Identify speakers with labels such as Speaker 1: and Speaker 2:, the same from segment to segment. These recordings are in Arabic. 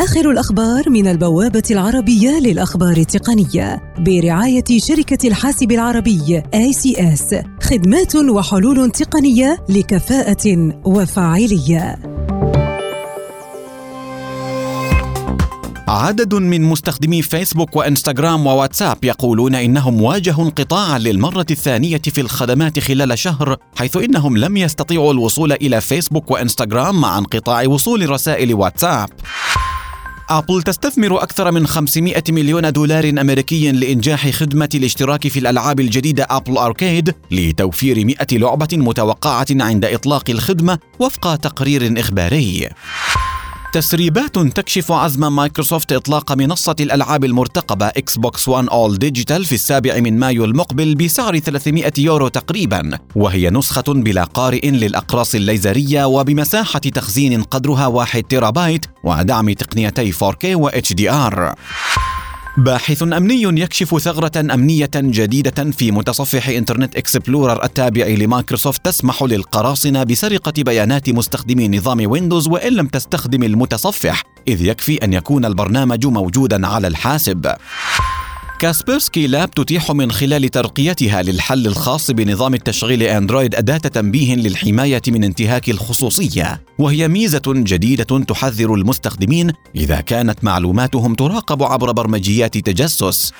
Speaker 1: آخر الأخبار من البوابة العربية للأخبار التقنية برعاية شركة الحاسب العربي ACS خدمات وحلول تقنية لكفاءة وفاعلية.
Speaker 2: عدد من مستخدمي فيسبوك وإنستغرام وواتساب يقولون إنهم واجهوا انقطاعا للمرة الثانية في الخدمات خلال شهر حيث إنهم لم يستطيعوا الوصول إلى فيسبوك وإنستغرام مع انقطاع وصول رسائل واتساب. أبل تستثمر أكثر من 500 مليون دولار أمريكي لإنجاح خدمة الاشتراك في الألعاب الجديدة Apple Arcade لتوفير 100 لعبة متوقعة عند إطلاق الخدمة وفق تقرير إخباري. تسريبات تكشف عزم مايكروسوفت إطلاق منصة الألعاب المرتقبة Xbox One All Digital في السابع من مايو المقبل بسعر 300 يورو تقريبا وهي نسخة بلا قارئ للأقراص الليزرية وبمساحة تخزين قدرها 1 تيرابايت ودعم تقنيتي 4K و HDR باحث أمني يكشف ثغرة أمنية جديدة في متصفح Internet Explorer التابع لمايكروسوفت تسمح للقراصنة بسرقة بيانات مستخدمي نظام ويندوز وإن لم تستخدم المتصفح إذ يكفي أن يكون البرنامج موجودا على الحاسب. Kaspersky Lab تتيح من خلال ترقيتها للحل الخاص بنظام التشغيل أندرويد أداة تنبيه للحماية من انتهاك الخصوصية. وهي ميزة جديدة تحذر المستخدمين إذا كانت معلوماتهم تراقب عبر برمجيات تجسس.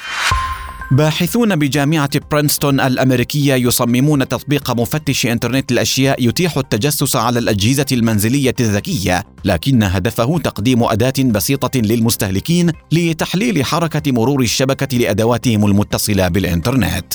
Speaker 2: باحثون بجامعة برينستون الأمريكية يصممون تطبيق مفتش إنترنت الأشياء يتيح التجسس على الأجهزة المنزلية الذكية، لكن هدفه تقديم أداة بسيطة للمستهلكين لتحليل حركة مرور الشبكة لأدواتهم المتصلة بالإنترنت.